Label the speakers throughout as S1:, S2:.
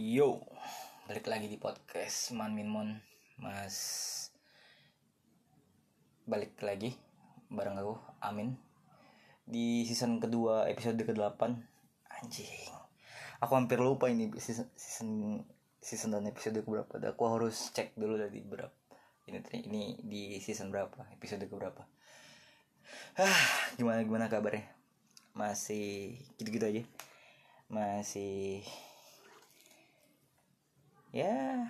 S1: Yo, balik lagi di podcast Man Min Mon Mas Balik lagi bareng aku, Amin. Di season kedua episode ke-8 Anjing Aku hampir lupa ini season, season, season dan episode berapa Aku harus cek dulu dari berapa. Ini, ini di season berapa, episode ke berapa ah, Gimana gimana kabarnya? Masih gitu-gitu aja. Masih ya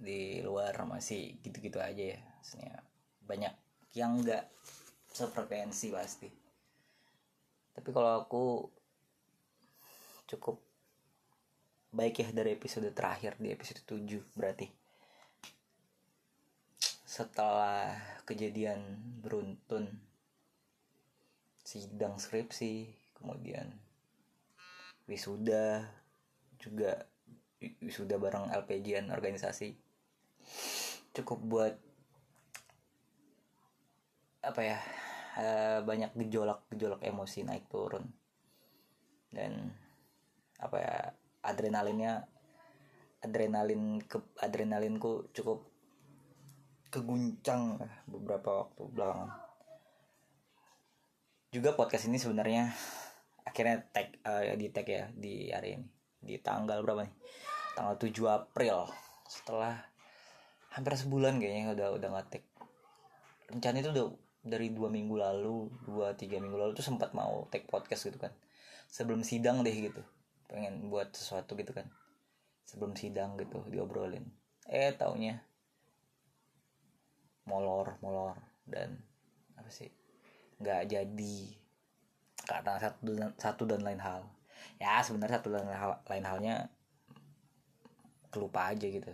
S1: di luar masih gitu-gitu aja ya maksudnya banyak yang enggak sefrekuensi pasti. Tapi kalau aku cukup baik ya dari episode terakhir di episode 7 berarti. Setelah kejadian beruntun sidang skripsi kemudian wisuda juga sudah bareng LPGN organisasi. Cukup buat apa ya uh, banyak gejolak-gejolak emosi naik turun. Dan apa ya adrenalinnya adrenalin ke adrenalinku cukup keguncang beberapa waktu belakangan. Juga podcast ini sebenarnya akhirnya tag uh, di tag ya di hari ini di tanggal berapa nih? Tanggal 7 April. Setelah hampir sebulan kayaknya udah udah ngetik rencana itu udah dari dua minggu lalu dua tiga minggu lalu tuh sempat mau take podcast gitu kan. Sebelum sidang deh gitu. Pengen buat sesuatu gitu kan. Sebelum sidang gitu diobrolin. Eh taunya molor molor. Dan apa sih? Nggak jadi. Karena satu dan satu dan lain hal ya sebenarnya satu dan lain halnya kelupa aja gitu.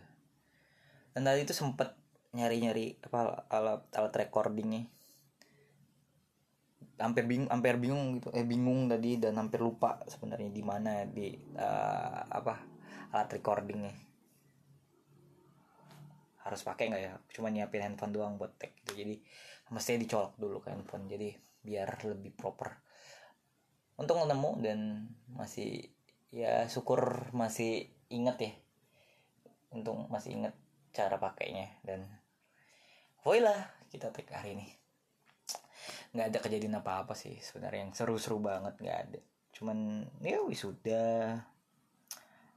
S1: Dan tadi itu sempet nyari-nyari apa alat alat recordingnya. Hampir bingung hampir bingung gitu. Eh bingung tadi dan hampir lupa sebenarnya di mana di uh, apa alat recordingnya. Harus pakai nggak ya? Cuma nyiapin handphone doang buat tag. Gitu jadi mestinya dicolok dulu ke handphone. Jadi biar lebih proper untuk nemu dan masih ya syukur masih inget ya. Untung masih inget cara pakainya dan voila kita take hari ini. Nggak ada kejadian apa apa sih sebenarnya yang seru-seru banget nggak ada. Cuman ya wisuda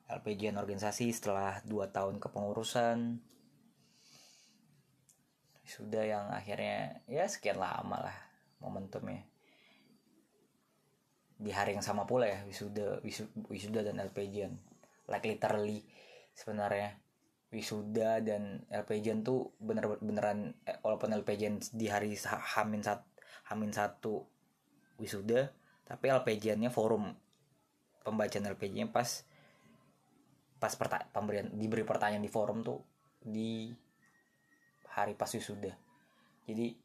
S1: LPGN organisasi setelah 2 tahun kepengurusan. Wisuda yang akhirnya ya sekian lama lah momentumnya di hari yang sama pula ya wisuda wisuda dan LPGN like literally sebenarnya. Wisuda dan LPGN tuh bener beneran eh, walaupun LPGN di hari hamin sat hamin satu wisuda tapi LPGN-nya forum. Pembacaan LPGN pas pas pemberian diberi pertanyaan di forum tuh di hari pas wisuda. Jadi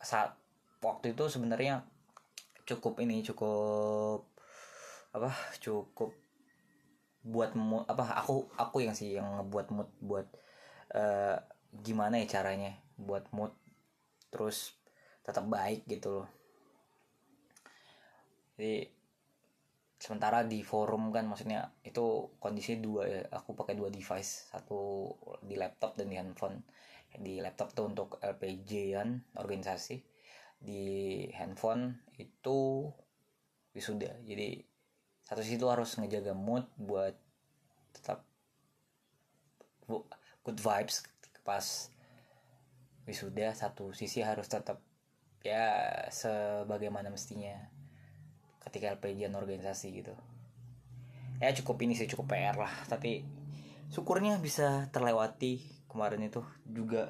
S1: saat waktu itu sebenarnya cukup ini cukup apa cukup buat mood apa aku aku yang sih yang ngebuat mood buat uh, gimana ya caranya buat mood terus tetap baik gitu loh. Jadi sementara di forum kan maksudnya itu kondisi dua ya aku pakai dua device satu di laptop dan di handphone. Di laptop tuh untuk LPG kan organisasi di handphone itu wisuda. Jadi satu situ harus ngejaga mood buat tetap good vibes pas wisuda. Satu sisi harus tetap ya sebagaimana mestinya ketika LPGan organisasi gitu. Ya cukup ini sih cukup PR lah. Tapi syukurnya bisa terlewati kemarin itu juga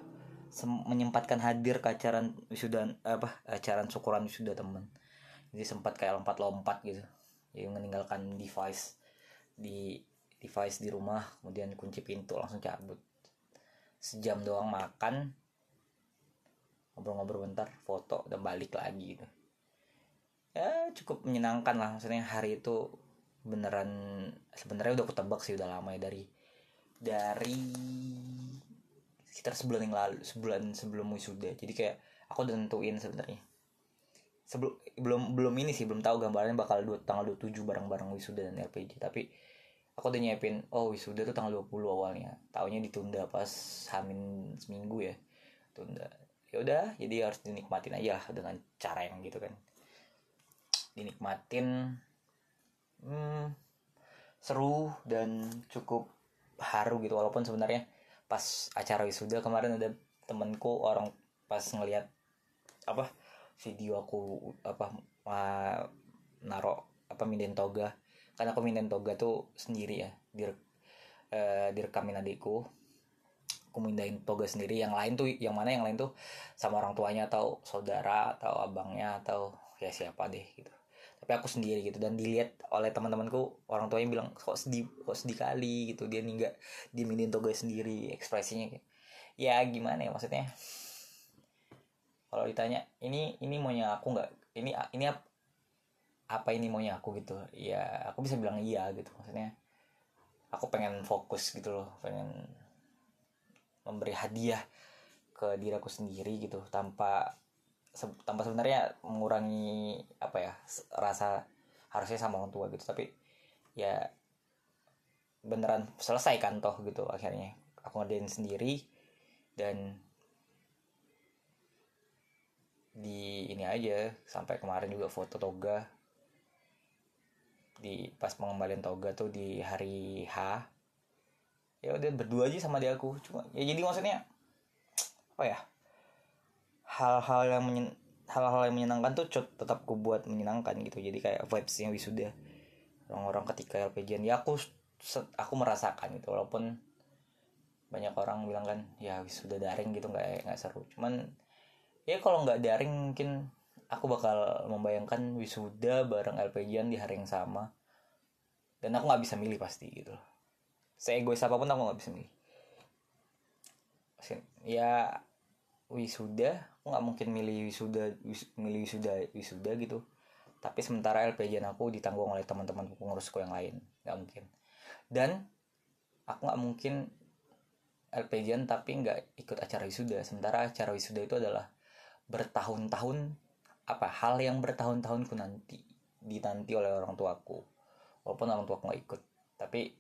S1: menyempatkan hadir ke acara wisuda apa acara syukuran wisuda temen jadi sempat kayak lompat-lompat gitu. Jadi meninggalkan device di device di rumah kemudian kunci pintu langsung cabut. Sejam doang makan ngobrol-ngobrol bentar foto dan balik lagi gitu. Ya cukup menyenangkan lah. Maksudnya hari itu beneran sebenarnya udah ketebak sih udah lama ya dari dari sekitar sebulan yang lalu sebulan sebelum wisuda. Jadi kayak aku udah nentuin sebenarnya. Sebelum belum belum ini sih belum tahu gambarnya bakal dua, tanggal 27 bareng-bareng wisuda dan LPG tapi aku udah nyiapin oh wisuda tuh tanggal 20 awalnya. Tahunya ditunda pas hamin seminggu ya. Tunda. Ya udah jadi harus dinikmatin aja lah dengan cara yang gitu kan. Dinikmatin hmm, seru dan cukup haru gitu. Walaupun sebenarnya pas acara wisuda kemarin ada temenku orang pas ngelihat apa video aku apa uh, naro apa minden toga. Karena aku minden toga tuh sendiri ya dir uh, direkamin adikku. Aku mindahin toga sendiri yang lain tuh yang mana yang lain tuh sama orang tuanya atau saudara atau abangnya atau ya siapa deh gitu tapi aku sendiri gitu dan dilihat oleh teman-temanku orang tuanya bilang kok sedih kok sedih kali gitu. Dia nih nggak dimindahin toga sendiri ekspresinya ya gimana ya maksudnya? Kalau ditanya ini ini maunya aku nggak? Ini ini apa ini maunya aku? Gitu. Ya aku bisa bilang iya gitu maksudnya. Aku pengen fokus gitu loh pengen memberi hadiah ke diri aku sendiri gitu tanpa se tanpa sebenarnya mengurangi apa ya rasa harusnya sama orang tua gitu. Tapi ya beneran selesai kan toh gitu akhirnya. Aku ngerjain sendiri dan di ini aja sampai kemarin juga foto toga. Di pas pengembalian toga tuh di hari H. Ya udah berdua aja sama dia aku. Cuma ya jadi maksudnya apa ya hal-hal yang menyen hal-hal yang menyenangkan tuh tetap ku buat menyenangkan gitu. Jadi kayak vibesnya wisuda. Orang-orang ketika LPG ya aku aku merasakan gitu. Walaupun banyak orang bilang kan ya wisuda daring gitu nggak nggak seru. Cuman ya kalau nggak daring mungkin aku bakal membayangkan wisuda bareng LPG di hari yang sama. Dan aku nggak bisa milih pasti gitu. Saya egois apa pun aku nggak bisa milih. Ya wisuda aku nggak mungkin milih wisuda wis, milih wisuda wisuda gitu. Tapi sementara LPG aku ditanggung oleh teman-teman pengurusku yang lain nggak mungkin. Dan aku nggak mungkin LPG tapi nggak ikut acara wisuda. Sementara acara wisuda itu adalah bertahun-tahun apa hal yang bertahun-tahun ku nanti dinanti oleh orang tuaku. Walaupun orang tuaku nggak ikut tapi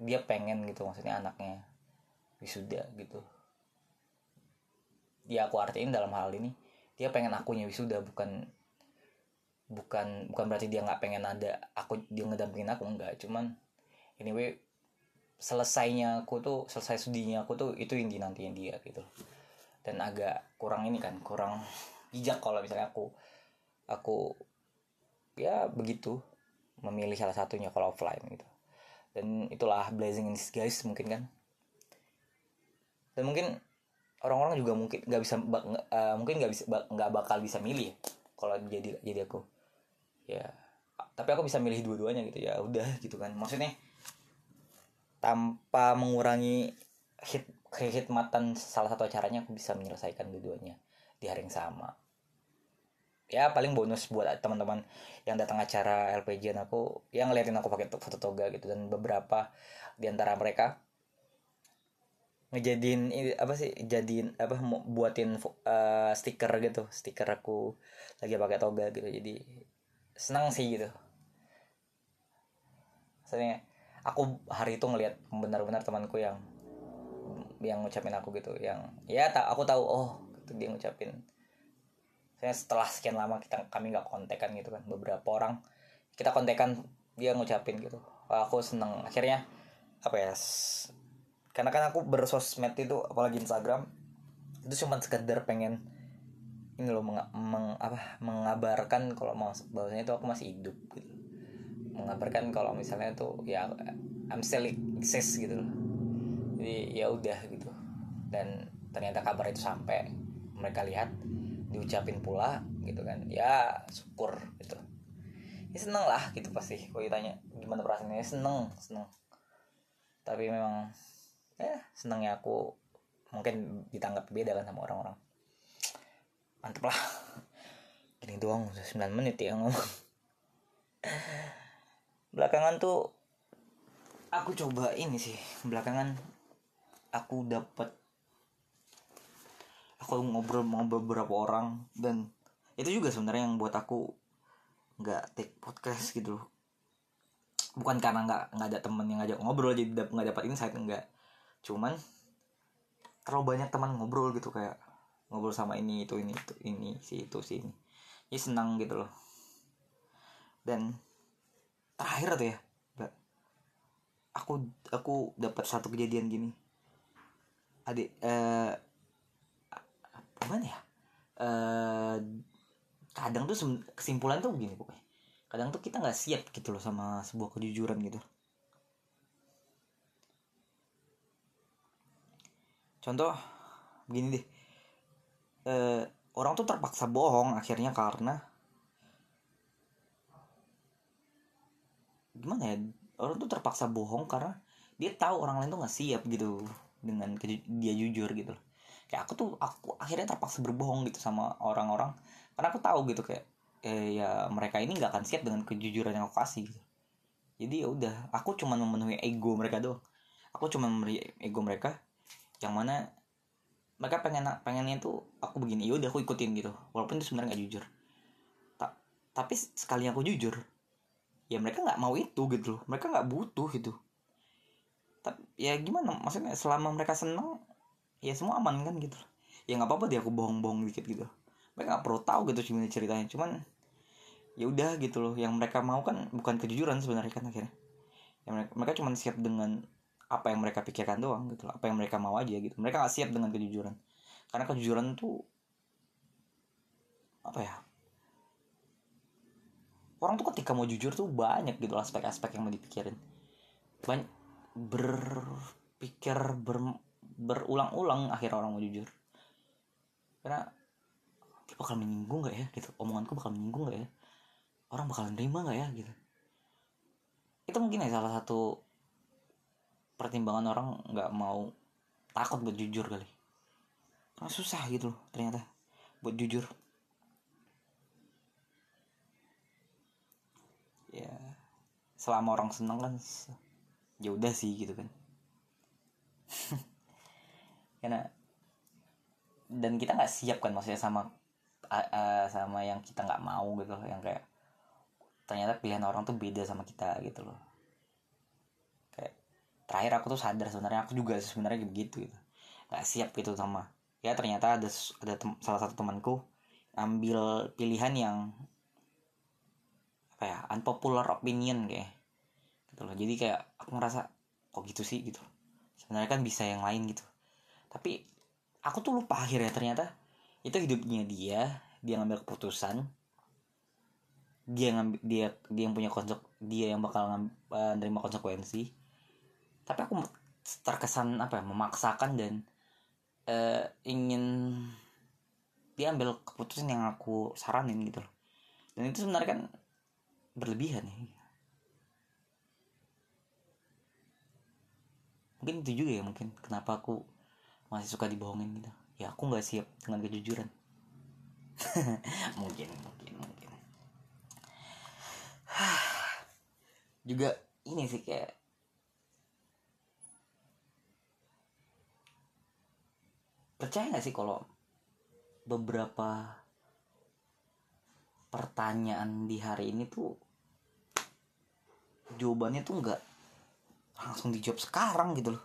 S1: dia pengen gitu maksudnya anaknya wisuda gitu dia aku artiin dalam hal ini dia pengen akunya wisuda bukan bukan bukan berarti dia nggak pengen ada aku dia ngedampingin aku enggak. Cuman anyway selesainya aku tuh selesai studinya aku tuh itu yang dinantinya dia gitu. Dan agak kurang ini kan kurang bijak kalau misalnya aku aku ya begitu memilih salah satunya kalau offline gitu. Dan itulah blazing in disguise mungkin kan. Dan mungkin orang-orang juga mungkin nggak bisa uh, mungkin nggak bisa nggak bakal bisa milih ya, kalau jadi jadi aku. Ya tapi aku bisa milih dua-duanya gitu ya udah gitu kan. Maksudnya tanpa mengurangi hit kehikmatan salah satu acaranya aku bisa menyelesaikan dua-duanya di hari yang sama. Ya paling bonus buat teman-teman yang datang acara LPG aku yang ngeliatin aku pakai foto toga gitu dan beberapa di antara mereka ngejadiin apa sih jadiin apa buatin uh, stiker gitu. Stiker aku lagi pakai toga gitu. Jadi senang sih gitu. Soalnya aku hari itu ngeliat benar-benar temanku yang yang ngucapin aku gitu. Yang ya tak aku tahu oh gitu dia ngucapin. Saya setelah sekian lama kita kami nggak kontekan gitu kan. Beberapa orang kita kontekan dia ngucapin gitu. Aku seneng. Akhirnya apa ya karena kan aku bersosmed itu apalagi Instagram itu cuma sekedar pengen ini loh meng, meng apa mengabarkan kalau bahwasanya itu aku masih hidup gitu. Mengabarkan kalau misalnya tuh ya I'm still exist gitu loh. Jadi ya udah gitu. Dan ternyata kabar itu sampai mereka lihat diucapin pula gitu kan. Ya syukur gitu. Ya seneng lah gitu pasti. Kalau ditanya gimana perasaannya ya seneng seneng. Tapi memang ya senengnya aku mungkin ditanggap beda kan sama orang-orang. Mantep lah. Gini doang udah 9 menit ya ngomong. Belakangan tuh aku coba ini sih. Belakangan aku dapat aku ngobrol sama beberapa orang dan itu juga sebenarnya yang buat aku nggak take podcast gitu. Bukan karena nggak nggak ada temen yang ngajak ngobrol jadi nggak dapat insight enggak cuman terlalu banyak teman ngobrol gitu kayak ngobrol sama ini itu ini itu ini si itu si ini. Ya senang gitu loh. Dan terakhir tuh ya aku aku dapat satu kejadian gini. Adik eh gimana ya? Eh kadang tuh kesimpulan tuh begini pokoknya. Kadang tuh kita nggak siap gitu loh sama sebuah kejujuran gitu contoh begini deh. Eh, orang tuh terpaksa bohong akhirnya karena gimana ya? Orang tuh terpaksa bohong karena dia tahu orang lain tuh nggak siap gitu dengan dia jujur gitu kayak aku tuh aku akhirnya terpaksa berbohong gitu sama orang-orang. Karena aku tahu gitu kayak eh, ya mereka ini nggak akan siap dengan kejujuran yang aku kasih gitu. Jadi ya udah aku cuma memenuhi ego mereka doang. Aku cuma memenuhi ego mereka yang mana mereka pengen pengennya itu aku begini ya udah aku ikutin gitu. Walaupun itu sebenarnya nggak jujur. Ta tapi sekali aku jujur ya mereka nggak mau itu gitu loh. Mereka nggak butuh gitu. Tapi ya gimana? Maksudnya selama mereka senang ya semua aman kan gitu. Ya nggak apa-apa deh aku bohong-bohong dikit gitu. Mereka nggak perlu tahu gitu gimana ceritanya. Cuman ya udah gitu loh. Yang mereka mau kan bukan kejujuran sebenarnya kan akhirnya. Ya mereka, mereka cuma siap dengan apa yang mereka pikirkan doang gitu apa yang mereka mau aja gitu. Mereka nggak siap dengan kejujuran. Karena kejujuran tuh apa ya orang tuh ketika mau jujur tuh banyak gitu aspek-aspek yang mau dipikirin. Banyak berpikir ber, berulang-ulang akhir orang mau jujur. Karena dia bakal menyinggung gak ya gitu. Omonganku bakal menyinggung gak ya? Orang bakalan nerima nggak ya gitu. Itu mungkin ya salah satu pertimbangan orang nggak mau takut buat jujur kali. Karena susah gitu loh ternyata buat jujur. Ya selama orang seneng kan ya udah sih gitu kan. Karena dan kita nggak siap kan maksudnya sama uh, sama yang kita nggak mau gitu yang kayak ternyata pilihan orang tuh beda sama kita gitu loh terakhir aku tuh sadar sebenarnya aku juga sebenarnya begitu gitu. Nggak siap gitu sama. Ya ternyata ada ada salah satu temanku ambil pilihan yang apa ya unpopular opinion kayak gitu loh. Jadi kayak aku ngerasa kok gitu sih? gitu. Sebenarnya kan bisa yang lain gitu. Tapi aku tuh lupa akhirnya ternyata itu hidupnya dia dia ngambil keputusan dia yang dia dia yang punya konsek dia yang bakal ngam, uh, nerima konsekuensi tapi aku terkesan apa ya memaksakan dan uh, ingin dia ambil keputusan yang aku saranin gitu loh. Dan itu sebenarnya kan berlebihan ya. Mungkin itu juga ya mungkin kenapa aku masih suka dibohongin gitu. Ya aku nggak siap dengan kejujuran. Mungkin mungkin mungkin. Juga ini sih kayak percaya gak sih kalau beberapa pertanyaan di hari ini tuh jawabannya tuh nggak langsung dijawab sekarang gitu loh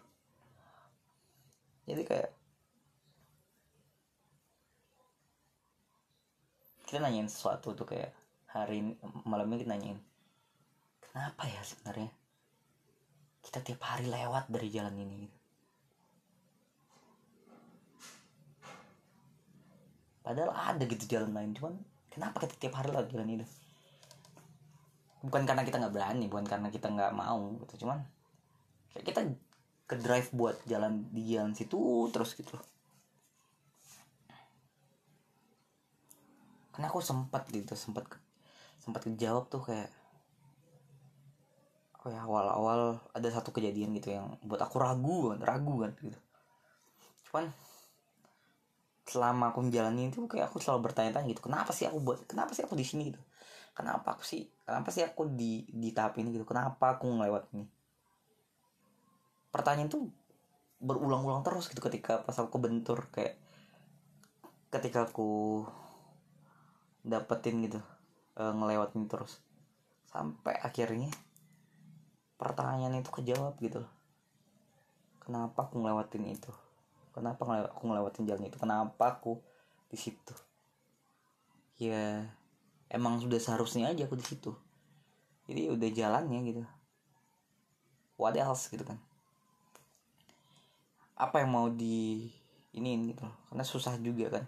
S1: jadi kayak kita nanyain sesuatu tuh kayak hari ini malam ini kita nanyain kenapa ya sebenarnya kita tiap hari lewat dari jalan ini gitu. Padahal ada gitu jalan lain cuman kenapa kita tiap hari lewat jalan itu bukan karena kita nggak berani bukan karena kita nggak mau gitu cuman kayak kita ke drive buat jalan di jalan situ terus gitu. Karena aku sempat gitu sempat sempat kejawab tuh kayak oh ya awal-awal ada satu kejadian gitu yang buat aku ragu ragu kan gitu. Cuman selama aku menjalani itu kayak aku selalu bertanya-tanya gitu kenapa sih aku buat kenapa sih aku di sini? Gitu. Kenapa aku sih kenapa sih aku di di tahap ini? Gitu. Kenapa aku ngelewat ini? Pertanyaan tuh berulang-ulang terus gitu ketika pas aku bentur kayak ketika aku dapetin gitu e, ngelewatin terus. Sampai akhirnya pertanyaan itu kejawab gitu kenapa aku ngelewatin itu kenapa aku ngelewatin jalan itu? Kenapa aku di situ? Ya emang sudah seharusnya aja aku di situ. Jadi udah jalannya gitu. What else gitu kan? Apa yang mau di ini gitu karena susah juga kan.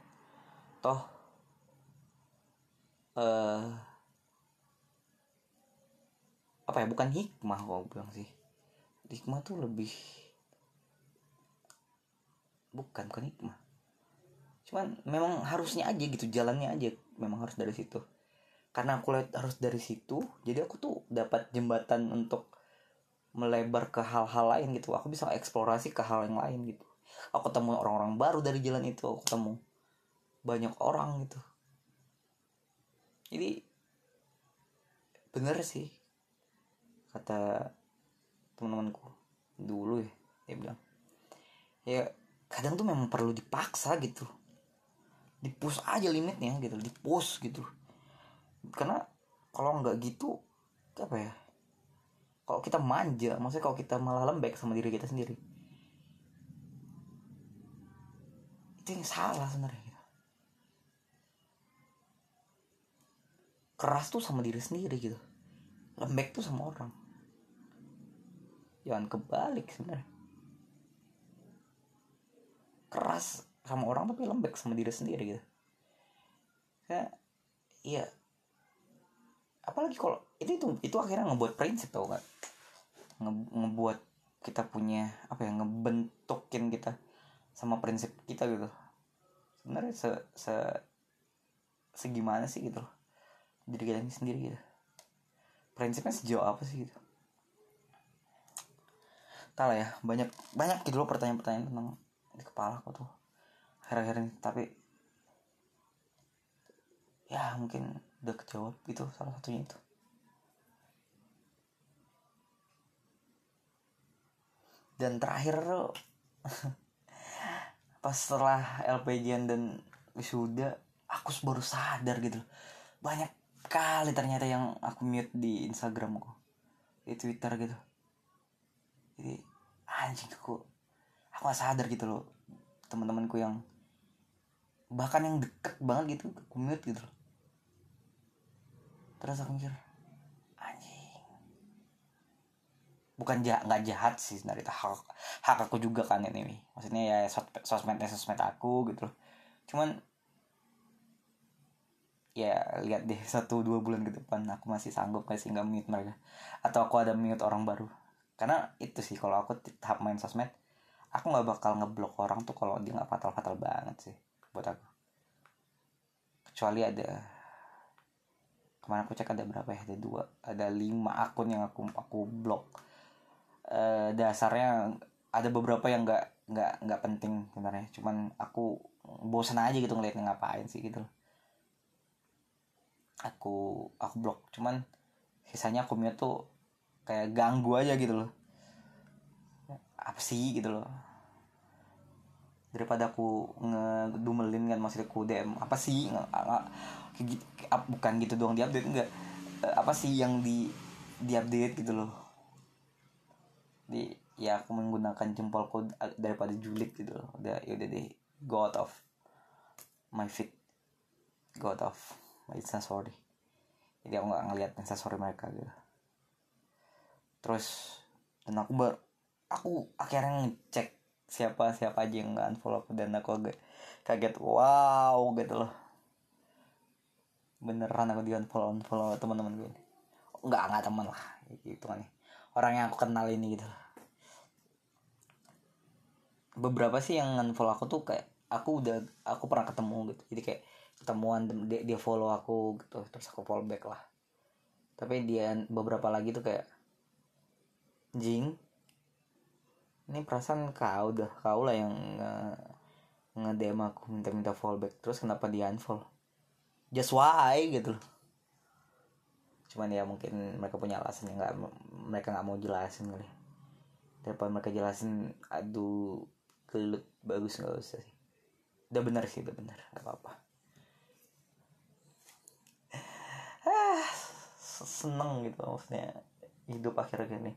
S1: Toh uh, apa ya? Bukan hikmah kok bilang sih. Hikmah tuh lebih bukan bukan hikmah cuman memang harusnya aja gitu jalannya aja memang harus dari situ. Karena aku lihat harus dari situ jadi aku tuh dapat jembatan untuk melebar ke hal-hal lain gitu. Aku bisa eksplorasi ke hal yang lain gitu. Aku ketemu orang-orang baru dari jalan itu aku ketemu banyak orang gitu. Jadi bener sih kata teman-temanku dulu ya dia bilang. Ya kadang tuh memang perlu dipaksa gitu. Dipus aja limitnya gitu dipus gitu. Karena kalau nggak gitu apa ya kalau kita manja maksudnya kalau kita malah lembek sama diri kita sendiri. Itu yang salah sebenarnya gitu. keras tuh sama diri sendiri gitu. Lembek tuh sama orang. Jangan kebalik sebenarnya keras sama orang tapi lembek sama diri sendiri gitu. Kayak iya. Apalagi kalau itu itu itu akhirnya ngebuat prinsip tau gak Nge, ngebuat kita punya apa ya ngebentukin kita sama prinsip kita gitu. Sebenarnya se, se segimana sih gitu loh diri kita sendiri gitu. Prinsipnya sejauh apa sih gitu? Tak ya banyak banyak gitu loh pertanyaan-pertanyaan tentang di kepala aku tuh. Akhir-akhir ini tapi ya mungkin udah kejawab gitu salah satunya itu. Dan terakhir pas setelah LPG dan wisuda aku baru sadar gitu. Banyak kali ternyata yang aku mute di Instagramku di Twitter gitu. Jadi anjing aku aku gak sadar gitu loh teman-temanku yang bahkan yang deket banget gitu aku mute gitu loh. Terus aku mikir anjing. Bukan jahat nggak jahat sih sebenarnya hak hak aku juga kan ini maksudnya ya sosmednya sosmed aku gitu loh. Cuman ya lihat deh satu dua bulan ke depan aku masih sanggup masih nggak mute mereka? Atau aku ada mute orang baru? Karena itu sih kalau aku tahap main sosmed aku nggak bakal ngeblok orang tuh kalau dia nggak fatal fatal banget sih buat aku. Kecuali ada kemarin aku cek ada berapa ya ada dua ada lima akun yang aku aku blok. E, dasarnya ada beberapa yang nggak nggak nggak penting sebenarnya. Cuman aku bosan aja gitu ngeliat ngapain sih gitu. Aku aku blok. Cuman sisanya aku tuh kayak ganggu aja gitu loh apa sih gitu loh. Daripada aku ngedumelin kan maksudnya aku DM apa sih? Bukan gitu doang di update enggak. Eh, apa sih yang di di update gitu loh. Di ya aku menggunakan jempolku daripada julid gitu loh. Udah ya udah deh god of my feet god of my sorry jadi aku nggak ngeliat sorry mereka gitu. Terus dan aku ber aku akhirnya ngecek siapa siapa aja yang nggak unfollow aku dan aku agak kaget wow gitu loh. Beneran aku di unfollow unfollow teman-teman gue. Nggak nggak teman lah gitu kan. Orang yang aku kenal ini gitu beberapa sih yang unfollow aku tuh kayak aku udah aku pernah ketemu gitu. Jadi kayak ketemuan dia, dia follow aku gitu. Terus aku follow back lah. Tapi dia beberapa lagi tuh kayak jing ini perasaan kau udah kau lah yang nge, nge aku minta minta fallback. Terus kenapa dia unfollow? Just why gitu loh. Cuman ya mungkin mereka punya alasan yang nggak mereka nggak mau jelasin kali. Daripada mereka jelasin aduh kelut bagus nggak usah sih. Udah benar sih udah benar gak apa apa
S2: ah seneng gitu maksudnya hidup akhir gini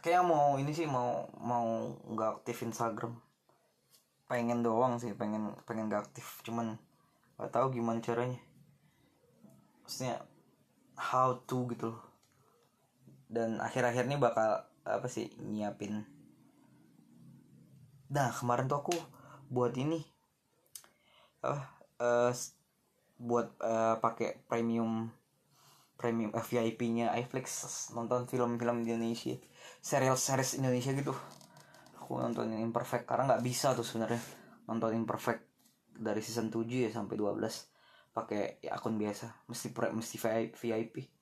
S2: kayak mau ini sih mau mau nggak aktif Instagram. Pengen doang sih pengen pengen nggak aktif. Cuman nggak tahu gimana caranya. Maksudnya how to gitu loh. Dan akhir-akhir ini bakal apa sih nyiapin. Nah kemarin tuh aku buat ini. Uh, uh, buat uh, pakai premium premium uh, VIP-nya iFlix nonton film-film di Indonesia serial series Indonesia gitu. Aku nonton Imperfect karena nggak bisa tuh sebenarnya. Nonton Imperfect dari season 7 ya sampai 12 pakai ya, akun biasa mesti pre, mesti VIP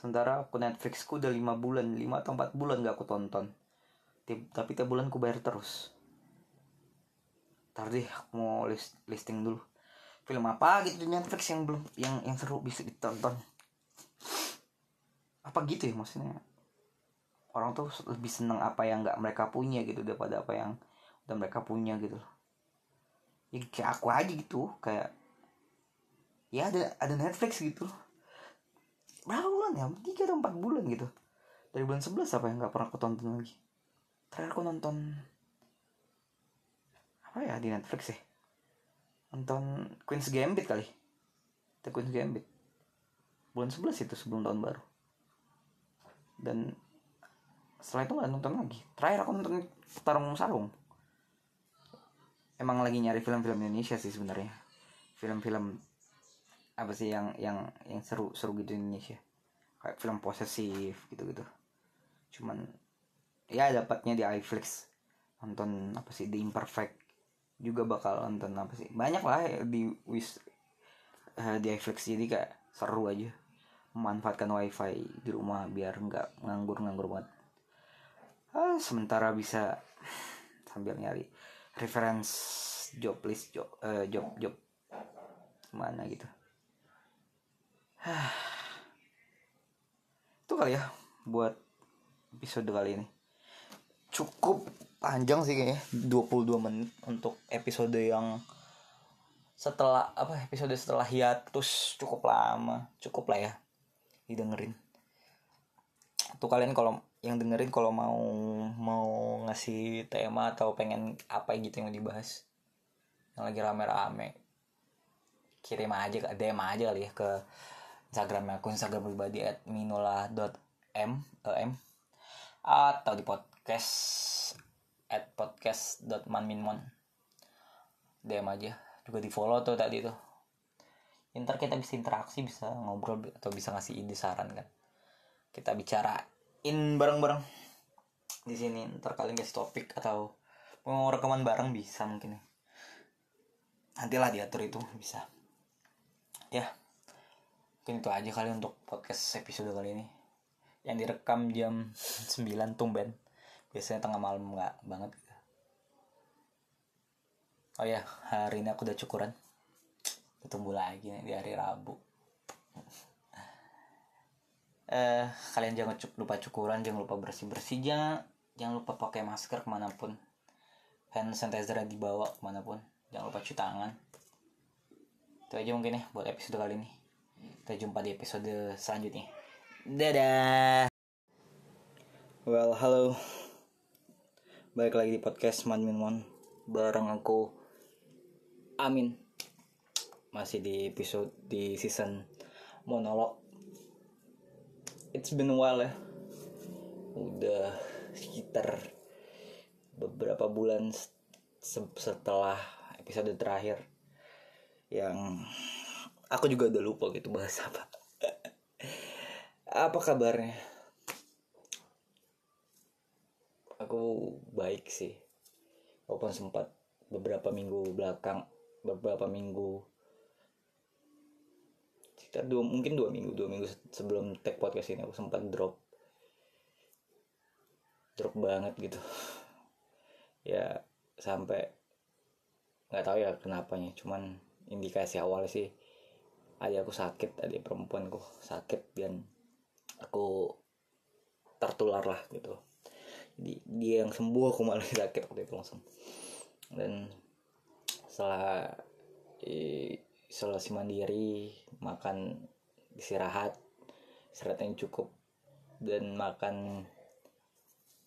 S2: sementara aku Netflixku udah 5 bulan 5 atau 4 bulan gak aku tonton. Tapi tiap bulan aku bayar terus. Ntar deh aku mau list, listing dulu. Film apa gitu di Netflix yang belum yang yang seru bisa ditonton? Apa gitu ya maksudnya orang tuh lebih seneng apa yang nggak mereka punya gitu daripada apa yang udah mereka punya gitu. Ya kayak aku aja gitu kayak ya ada ada Netflix gitu. Berapa bulan ya? Tiga atau empat bulan gitu. Dari bulan sebelas apa yang nggak pernah aku tonton lagi. Terakhir aku nonton apa ya di Netflix ya? Nonton Queen's Gambit kali. The Queen's Gambit. Bulan 11 itu sebelum tahun baru. Dan setelah itu nggak nonton lagi. Terakhir aku nonton Tarung Sarung. Emang lagi nyari film-film Indonesia sih sebenarnya. Film-film apa sih yang yang yang seru seru gitu Indonesia. Kayak film posesif gitu gitu cuman ya dapatnya di iFlix. Nonton apa sih The Imperfect. Juga bakal nonton apa sih. Banyak lah di wis uh, di iFlix. Jadi kayak seru aja. Memanfaatkan wifi di rumah biar nggak nganggur-nganggur banget ah, sementara bisa sambil nyari reference job list job uh, job job mana gitu. Itu kali ya buat episode kali ini. Cukup panjang sih kayaknya 22 menit untuk episode yang setelah apa episode setelah hiatus cukup lama cukup lah ya didengerin. Tuh kalian kalau yang dengerin kalau mau mau ngasih tema atau pengen apa gitu yang dibahas. Yang lagi rame-rame. Kirim aja ke DM aja kali ya ke Instagram aku Instagram pribadi at minula.m em atau di podcast at podcast.manminmon DM aja juga di follow tuh tadi tuh. Ntar kita bisa interaksi bisa ngobrol atau bisa ngasih ide saran kan. Kita bicarain bareng-bareng. Di sini ntar kalian kasih topik atau mau rekaman bareng bisa mungkin. Nantilah diatur itu bisa. Ya mungkin itu aja kali untuk podcast episode kali ini. Yang direkam jam 9 tumben biasanya tengah malam nggak banget. Oh ya hari ini aku udah cukuran. Ketemu lagi nih di hari Rabu eh kalian jangan lupa cukuran jangan lupa bersih bersih jangan lupa pakai masker ke mana pun. Hand sanitizer dibawa ke mana pun. Jangan lupa cuci tangan. Itu aja mungkin ya buat episode kali ini. Kita jumpa di episode selanjutnya. Dadah. Well halo. Balik lagi di podcast Man Min Mon. Bareng aku Amin. Masih di episode di season monolog it's been a while ya. Udah sekitar beberapa bulan setelah episode terakhir yang aku juga udah lupa gitu bahas apa. Apa kabarnya? Aku baik sih. Walaupun sempat beberapa minggu belakang beberapa minggu sekitar dua mungkin dua minggu dua minggu sebelum tag podcast ini aku sempat drop. Drop banget gitu. Ya sampai nggak tahu ya kenapanya cuman indikasi awal sih ada aku sakit ada perempuanku sakit dan aku tertular lah gitu. Jadi dia yang sembuh aku malah sakit waktu itu langsung. Dan setelah
S1: isolasi mandiri makan istirahat istirahat yang cukup dan makan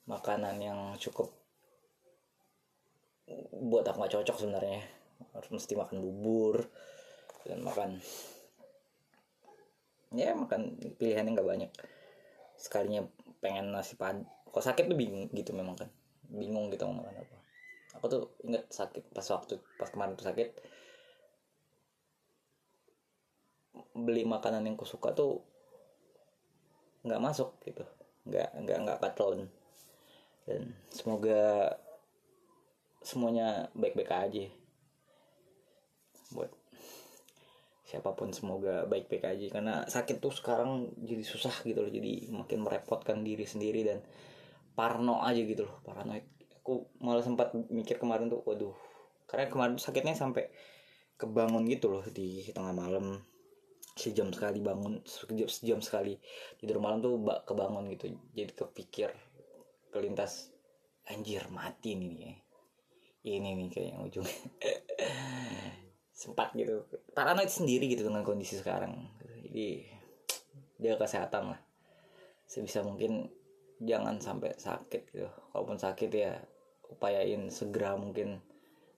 S1: makanan yang cukup buat aku nggak cocok sebenarnya. Harus mesti makan bubur dan makan ya makan pilihannya nggak banyak. Sekalinya pengen nasi pad kok sakit tuh bingung gitu memang kan. Bingung gitu mau makan apa. Aku tuh inget sakit pas waktu pas kemarin tuh sakit beli makanan yang kusuka tuh nggak masuk gitu. Nggak nggak nggak katelan dan semoga semuanya baik-baik aja. Buat siapa pun semoga baik-baik aja. Karena sakit tuh sekarang jadi susah gitu loh. Jadi makin merepotkan diri sendiri dan parno aja gitu loh. Paranoid. Aku malah sempat mikir kemarin tuh waduh. Karena kemarin sakitnya sampai kebangun gitu loh di tengah malam sejam sekali bangun sejam, sejam sekali tidur malam tuh bak kebangun gitu. Jadi kepikir kelintas anjir mati nih nih ini nih kayak yang ujung sempat gitu. Paranoid sendiri gitu dengan kondisi sekarang. Jadi dia kesehatan lah. Sebisa mungkin jangan sampai sakit gitu. Kalaupun sakit ya upayain segera mungkin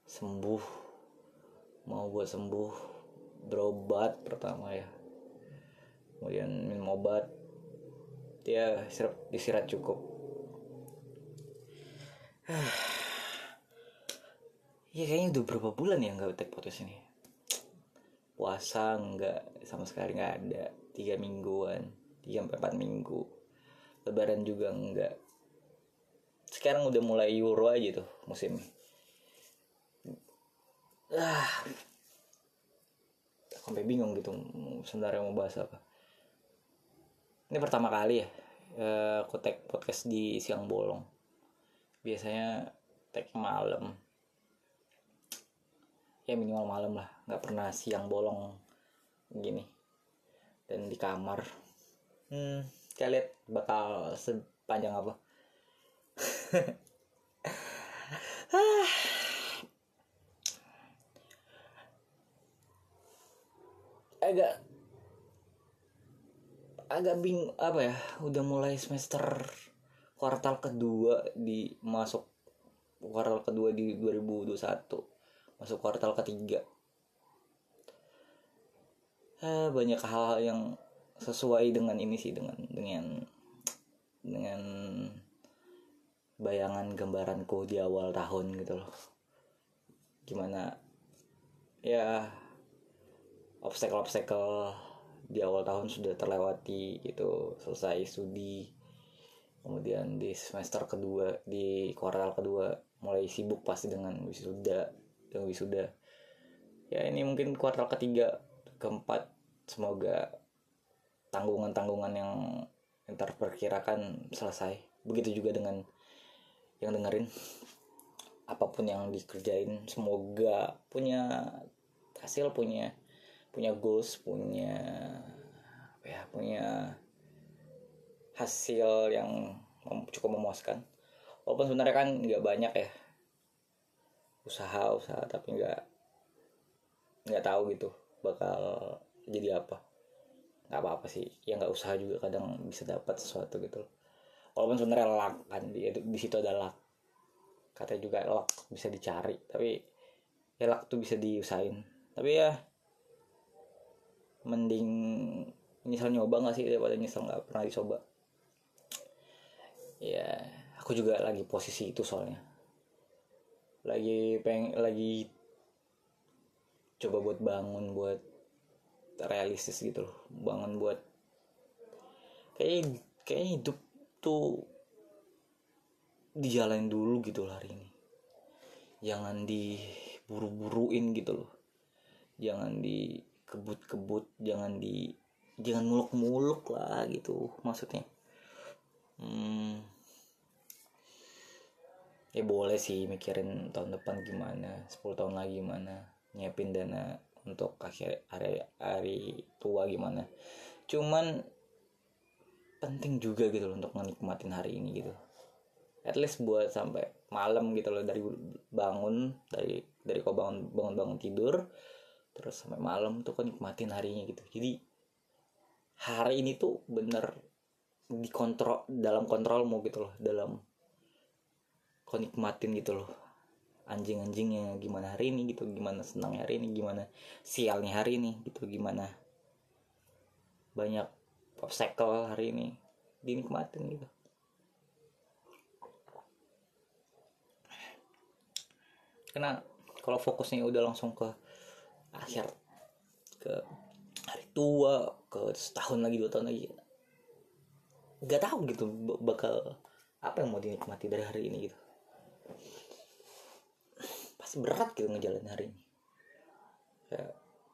S1: sembuh. Mau buat sembuh berobat pertama ya. Kemudian minum obat. Dia istirahat, istirahat cukup. Ya kayaknya udah berapa bulan ya nggak take podcast ini? Puasa nggak sama sekali nggak ada. Tiga mingguan tiga sampai empat minggu. Lebaran juga nggak. Sekarang udah mulai euro aja tuh musimnya ah sampai bingung gitu sebenarnya mau bahas apa. Ini pertama kali ya eh, aku tag podcast di siang bolong. Biasanya tag malam. Ya minimal malam lah nggak pernah siang bolong gini. Dan di kamar. Hmm kita lihat bakal sepanjang apa agak agak bing apa ya udah mulai semester kuartal kedua di masuk kuartal kedua di 2021 masuk kuartal ketiga. Eh, banyak hal yang sesuai dengan ini sih dengan dengan dengan bayangan gambaranku di awal tahun gitu loh. Gimana ya obstacle-obstacle di awal tahun sudah terlewati gitu selesai studi. Kemudian di semester kedua di kuartal kedua mulai sibuk pasti dengan wisuda dengan wisuda. Ya ini mungkin kuartal ketiga keempat semoga tanggungan-tanggungan yang yang terperkirakan selesai. Begitu juga dengan yang dengerin apa pun yang dikerjain semoga punya hasil punya punya goals punya apa ya punya hasil yang cukup memuaskan. Walaupun sebenarnya kan nggak banyak ya usaha usaha tapi nggak nggak tahu gitu bakal jadi apa. Nggak apa apa sih ya nggak usaha juga kadang bisa dapat sesuatu gitu walaupun sebenarnya luck kan di, di situ ada luck. Katanya juga luck bisa dicari tapi ya luck tuh bisa diusahain. Tapi ya mending nyesel nyoba gak sih daripada nyesel nggak pernah dicoba? Ya aku juga lagi posisi itu soalnya. Lagi peng lagi coba buat bangun buat realistis gitu loh. Bangun buat kayak kayak hidup tuh dijalanin dulu gitu lah hari ini. Jangan diburu-buruin gitu loh. Jangan dikebut-kebut jangan di jangan muluk-muluk lah gitu maksudnya. Hmm, ya boleh sih mikirin tahun depan gimana 10 tahun lagi gimana nyiapin dana untuk akhir hari hari tua gimana. Cuman penting juga gitu loh untuk menikmatin hari ini gitu. At least buat sampai malam gitu loh dari bangun dari dari kau bangun bangun bangun tidur terus sampai malam tuh kau nikmatin harinya gitu. Jadi hari ini tuh bener dikontrol dalam kontrolmu gitu loh dalam kau nikmatin gitu loh. Anjing-anjingnya gimana hari ini gitu gimana senangnya hari ini gimana sialnya hari ini gitu gimana banyak obstacle hari ini. Dinikmatin gitu. Karena kalau fokusnya udah langsung ke akhir. Ke hari tua ke setahun lagi dua tahun lagi. Nggak tahu gitu bakal apa yang mau dinikmati dari hari ini gitu. Pasti berat gitu ngejalanin hari ini. Ya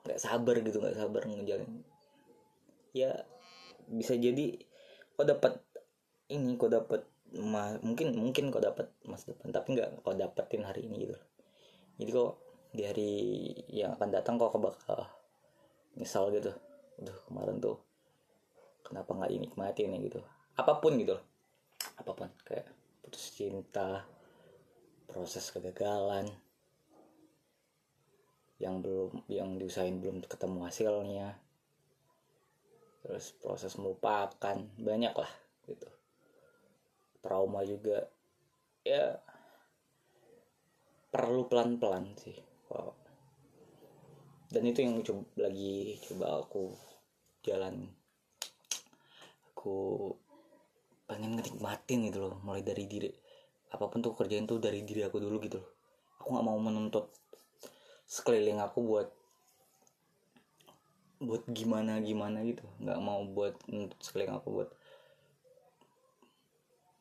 S1: nggak sabar gitu nggak sabar ngejalanin. Ya bisa jadi kau dapat ini kau dapat mungkin mungkin kau dapat masa depan tapi nggak kau dapetin hari ini gitu. Jadi kok di hari yang akan datang kok bakal misal gitu. Udah kemarin tuh kenapa nggak dinikmatin ya gitu. Apa pun gitu loh. Apa pun kayak putus cinta proses kegagalan yang belum yang diusahain belum ketemu hasilnya terus proses melupakan banyak lah gitu. Trauma juga. Ya perlu pelan-pelan sih wow. dan itu yang coba lagi coba aku jalan. Aku pengen ngenikmatin gitu loh mulai dari diri apa pun tuh kerjain tuh dari diri aku dulu gitu loh. Aku nggak mau menuntut sekeliling aku buat buat gimana gimana gitu. Nggak mau buat menuntut sekeliling aku buat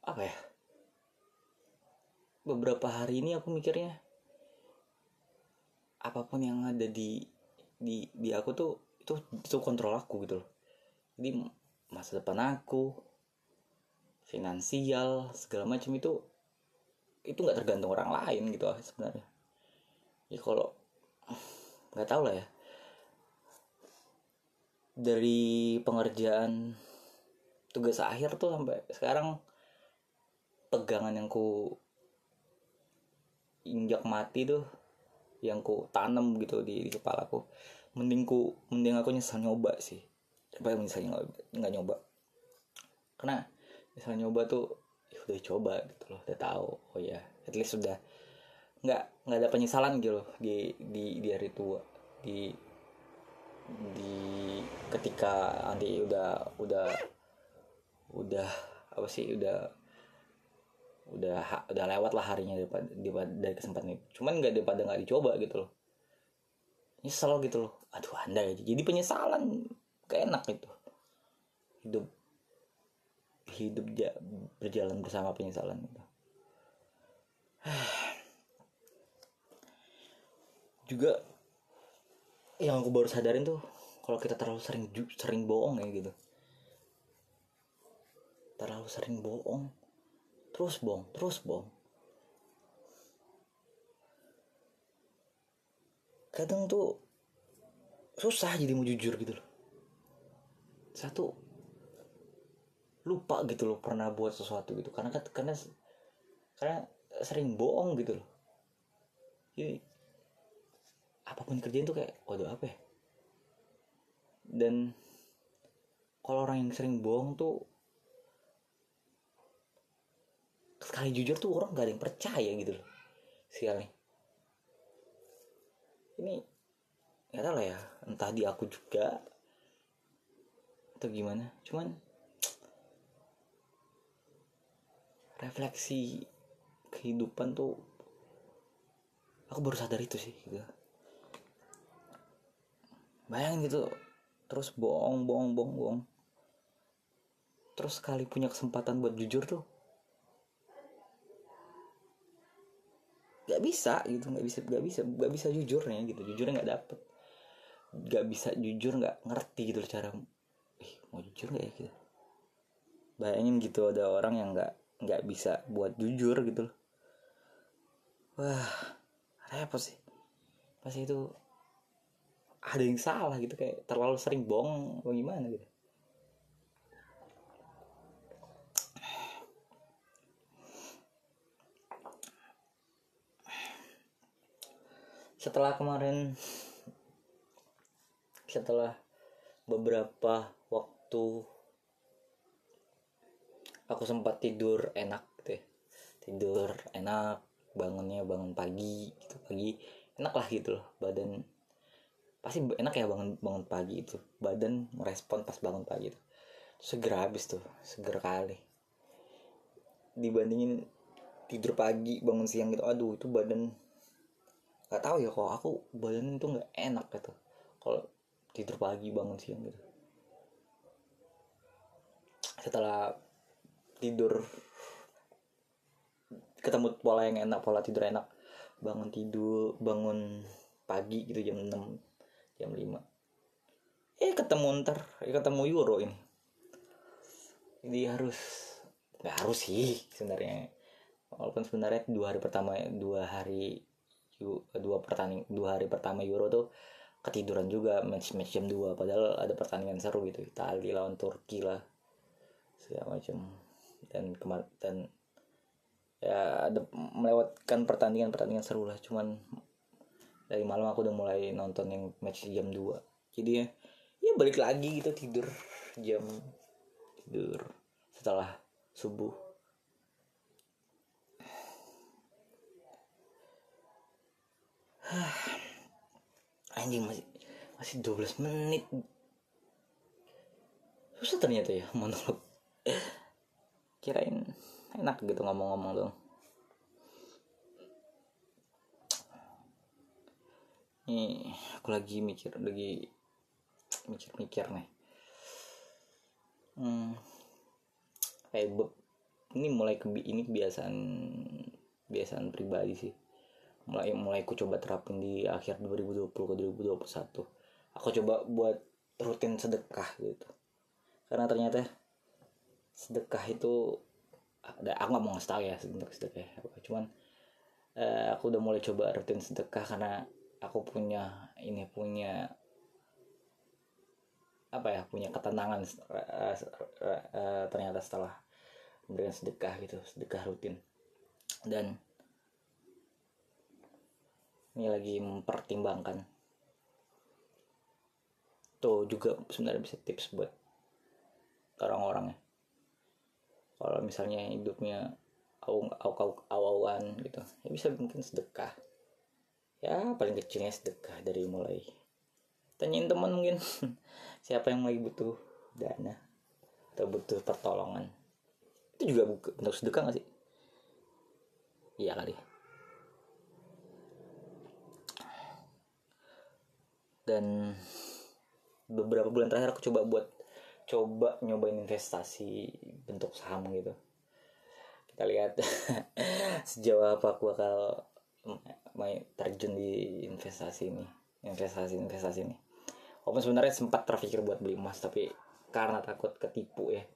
S1: apa ya beberapa hari ini aku mikirnya apa pun yang ada di di di aku tuh itu itu kontrol aku gitu loh. Jadi masa depan aku finansial segala macam itu itu nggak tergantung orang lain gitu sebenarnya. Ya kalau nggak tahu lah ya. Dari pengerjaan tugas akhir tuh sampai sekarang pegangan yang ku injak mati tuh yang ku tanam gitu di, di kepalaku mending ku mending aku nyesal nyoba sih. Apa yang misalnya nggak nyoba. Karena misalnya nyoba tuh ya udah coba gitu loh udah tahu. Oh ya at least sudah nggak nggak ada penyesalan gitu loh di di di hari tua. Di di ketika nanti udah udah udah apa sih udah udah udah lewat lah harinya dari kesempatan itu. Cuman nggak daripada nggak dicoba gitu loh. Nyesel gitu loh. Aduh anda ya jadi penyesalan. Gak enak itu hidup hidup ja, berjalan bersama penyesalan itu juga yang aku baru sadarin tuh kalau kita terlalu sering sering bohong ya gitu. Terlalu sering bohong terus bohong terus bohong kadang tuh susah jadi mau jujur gitu loh. Satu lupa gitu loh pernah buat sesuatu gitu. Karena karena karena sering bohong gitu loh. Jadi apa pun kerjaan tuh kayak waduh apa ya? Dan kalau orang yang sering bohong tuh sekali jujur tuh orang gak ada yang percaya gitu loh sekali. Ini nggak tahu lah ya entah di aku juga atau gimana. Cuman refleksi kehidupan tuh aku baru sadar itu sih gitu. Bayangin gitu terus bohong bohong bohong bohong. Terus sekali punya kesempatan buat jujur tuh nggak bisa gitu nggak bisa nggak bisa nggak bisa jujurnya gitu. Jujurnya nggak dapet. Nggak bisa jujur nggak ngerti gitu cara eh mau jujur nggak ya? Gitu. Bayangin gitu ada orang yang nggak nggak bisa buat jujur gitu loh. Wah repot sih. Pasti itu ada yang salah gitu kayak terlalu sering bohong atau gimana gitu setelah kemarin
S2: setelah beberapa waktu aku sempat tidur enak gitu tidur enak bangunnya bangun pagi gitu pagi. Enak lah gitu loh badan. Pasti enak ya bangun bangun pagi itu. Badan merespon pas bangun pagi itu. Segera habis tuh segera kali. Dibandingin tidur pagi bangun siang gitu aduh itu badan nggak tahu ya kalau aku badan itu nggak enak gitu. Kalau tidur pagi bangun siang gitu. Setelah tidur ketemu pola yang enak pola tidur enak. Bangun tidur bangun pagi gitu jam 6 jam 5 eh ketemu ntar eh, ketemu euro ini. Jadi harus nggak harus sih sebenarnya. Walaupun sebenarnya dua hari pertama dua hari dua pertanding dua hari pertama Euro tuh ketiduran juga match match jam 2 padahal ada pertandingan seru gitu Itali lawan Turki lah segala macam dan kemar dan ya ada melewatkan pertandingan pertandingan seru lah cuman dari malam aku udah mulai nonton yang match jam 2 jadi ya ya balik lagi gitu tidur jam tidur setelah subuh anjing masih masih 12 menit. Susah ternyata ya monolog. Kirain enak gitu ngomong-ngomong dong nih aku lagi mikir lagi mikir-mikir nih. Hmm, kayak ini mulai kebi ini kebiasaan kebiasaan pribadi sih mulai mulai aku coba terapin di akhir 2020 ke 2021 aku coba buat rutin sedekah gitu. Karena ternyata sedekah itu ada aku nggak mau ngasih tahu ya untuk sedekah apa. Cuman eh, aku udah mulai coba rutin sedekah karena aku punya ini punya apa ya punya ketenangan eh, eh, eh, ternyata setelah memberikan sedekah gitu sedekah rutin. Dan ini lagi mempertimbangkan. Tuh juga sebenarnya bisa tips buat orang-orang ya kalau misalnya hidupnya au au au awan gitu ya bisa mungkin sedekah. Ya paling kecilnya sedekah dari mulai. Tanyain teman mungkin siapa yang lagi butuh dana atau butuh pertolongan. Itu juga bentuk sedekah gak sih? Iya kali dan beberapa bulan terakhir aku coba buat coba nyobain investasi bentuk saham gitu. Kita lihat sejauh apa aku bakal main terjun di investasi ini investasi investasi ini. Walaupun sebenarnya sempat terpikir buat beli emas tapi karena takut ketipu ya.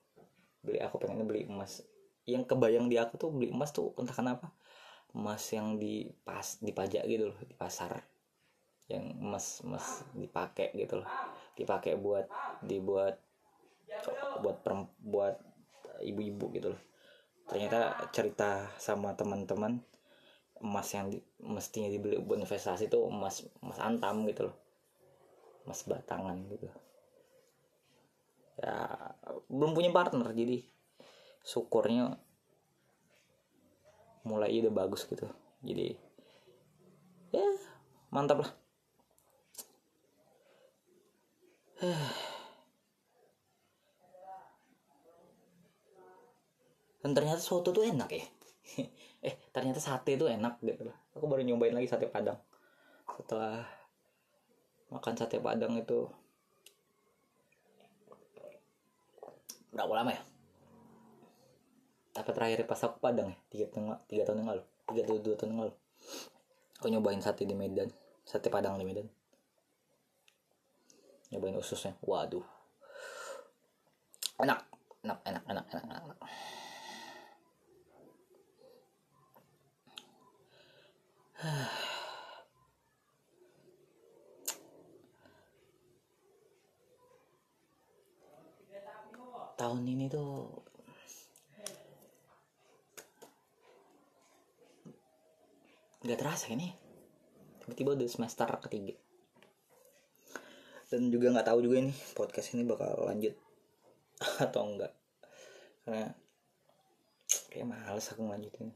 S2: Beli aku pengennya beli emas. Yang kebayang di aku tuh beli emas tuh entah kenapa emas yang di pas dipajak gitu loh di pasar yang emas emas dipakai gitu loh. Dipakai buat dibuat buat perem- buat ibu-ibu gitu loh. Ternyata cerita sama teman-teman emas yang di- mestinya dibeli buat investasi itu emas emas antam gitu loh. Emas batangan gitu. Ya belum punya partner jadi syukurnya mulai udah bagus gitu. Jadi ya mantap lah dan ternyata soto tuh enak ya. Eh ternyata sate tuh enak gitu loh. Aku baru nyobain lagi sate padang. Setelah makan sate padang itu berapa lama ya? Apa terakhir pas aku padang ya? Tiga tahun tiga tahun yang lalu. Tiga atau dua tahun yang lalu. Aku nyobain sate di Medan. Sate padang di Medan nyobain ususnya. Waduh. Enak. Enak enak enak enak, enak, tahun ini tuh nggak terasa ini. Tiba-tiba udah semester ketiga dan juga nggak tahu juga ini podcast ini bakal lanjut atau enggak. Karena kayak males aku lanjutin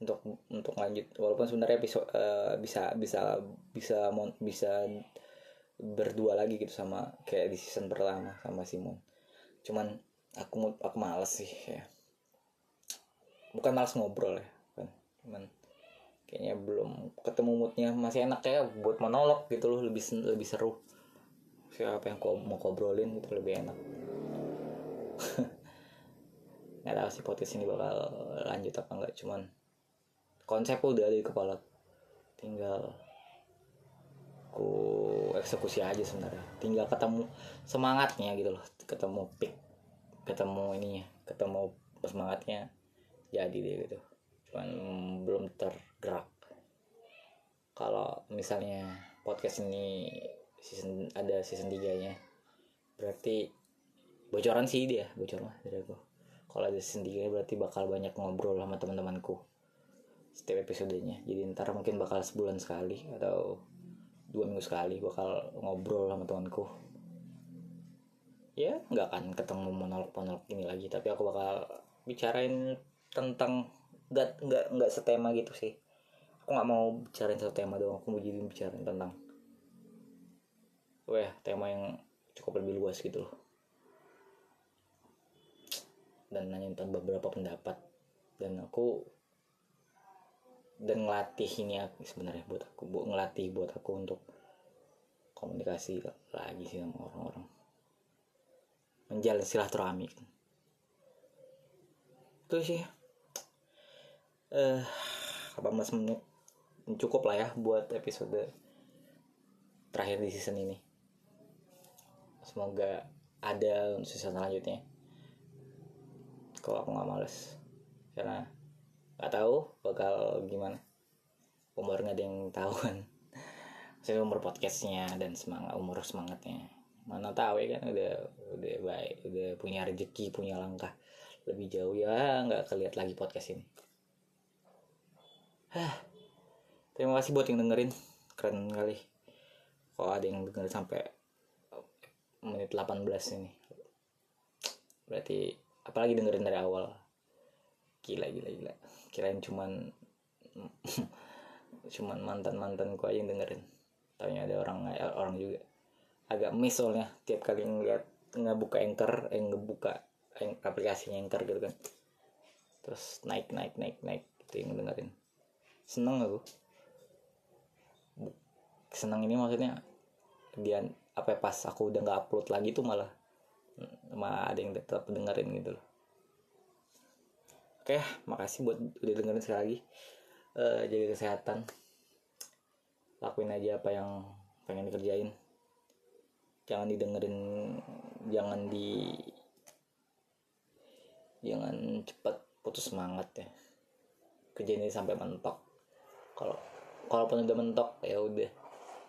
S2: untuk untuk lanjut walaupun sebenarnya episode eh, bisa bisa bisa mon- bisa berdua lagi gitu sama kayak di season pertama sama Simon. Cuman aku aku males sih ya. Bukan males ngobrol ya kan. Cuman kayaknya belum ketemu moodnya. Masih enak kayak buat monolog gitu loh lebih lebih seru siapa yang mau ngobrolin gitu lebih enak. Nggak tahu sih podcast ini bakal lanjut apa enggak cuman konsep udah ada di kepala. Tinggal ku eksekusi aja sebenarnya. Tinggal ketemu semangatnya gitu loh. Ketemu pick ketemu ininya ketemu semangatnya jadi deh gitu. Cuman belum tergerak. Kalau misalnya podcast ini season ada season 3 nya berarti bocoran sih dia bocoran lah dari aku. Kalau ada season 3 berarti bakal banyak ngobrol sama teman-temanku setiap episodenya. Jadi ntar mungkin bakal sebulan sekali atau dua minggu sekali bakal ngobrol sama temanku. Ya nggak akan ketemu monolog-monolog ini lagi tapi aku bakal bicarain tentang nggak nggak nggak setema gitu sih. Aku nggak mau bicarain satu tema doang aku mau jadi bicarain tentang wah tema yang cukup lebih luas gitu loh. Dan nanya tentang beberapa pendapat. Dan aku dan ngelatih ini sebenarnya buat aku bu ngelatih buat aku untuk komunikasi lagi sih sama orang-orang. Menjalin silaturahmi. Itu sih. Eh 18 menit? Cukup lah ya buat episode terakhir di season ini semoga ada season selanjutnya. Kalau aku nggak males. Karena nggak tahu bakal gimana. Umur nggak ada yang tahu kan. Saya umur podcastnya dan semangat umur semangatnya. Mana tahu ya kan udah udah baik udah punya rezeki punya langkah lebih jauh. Ya nggak keliat lagi podcast ini. Hah. terima kasih buat yang dengerin. Keren kali. Kalau ada yang dengerin sampai menit 18 ini. Berarti apalagi dengerin dari awal. Gila gila gila. Kirain cuman cuman mantan mantanku aja yang dengerin. Taunya ada orang orang juga. Agak miss soalnya tiap kali ngeliat ngebuka anchor eh ngebuka ang- aplikasinya anchor gitu kan. Terus naik naik naik naik gitu yang dengerin. Seneng aku. Seneng ini maksudnya dia apa ya, pas aku udah nggak upload lagi tuh malah malah ada yang tetap dengerin gitu loh. Oke makasih buat udah dengerin sekali lagi. Eh, jaga kesehatan. Lakuin aja apa yang pengen dikerjain. Jangan didengerin jangan di jangan cepat putus semangat ya. Kerjain ini sampai mentok. Kalau kalaupun udah mentok ya udah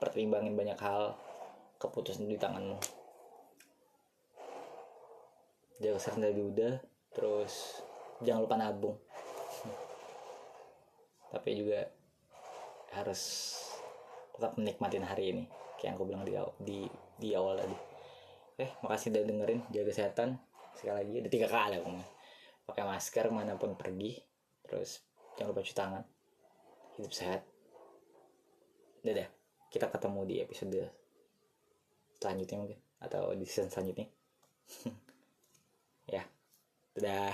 S2: pertimbangin banyak hal keputusan di tanganmu. Jaga kesehatan dari udah terus jangan lupa nabung. Tapi juga harus tetap menikmatin hari ini kayak yang aku bilang di di, di awal tadi. Eh makasih udah dengerin jaga kesehatan. Sekali lagi ada tiga kali aku pakai masker mana pun pergi terus jangan lupa cuci tangan. Hidup sehat. Dadah kita ketemu di episode selanjutnya mungkin atau di season selanjutnya. Ya dadah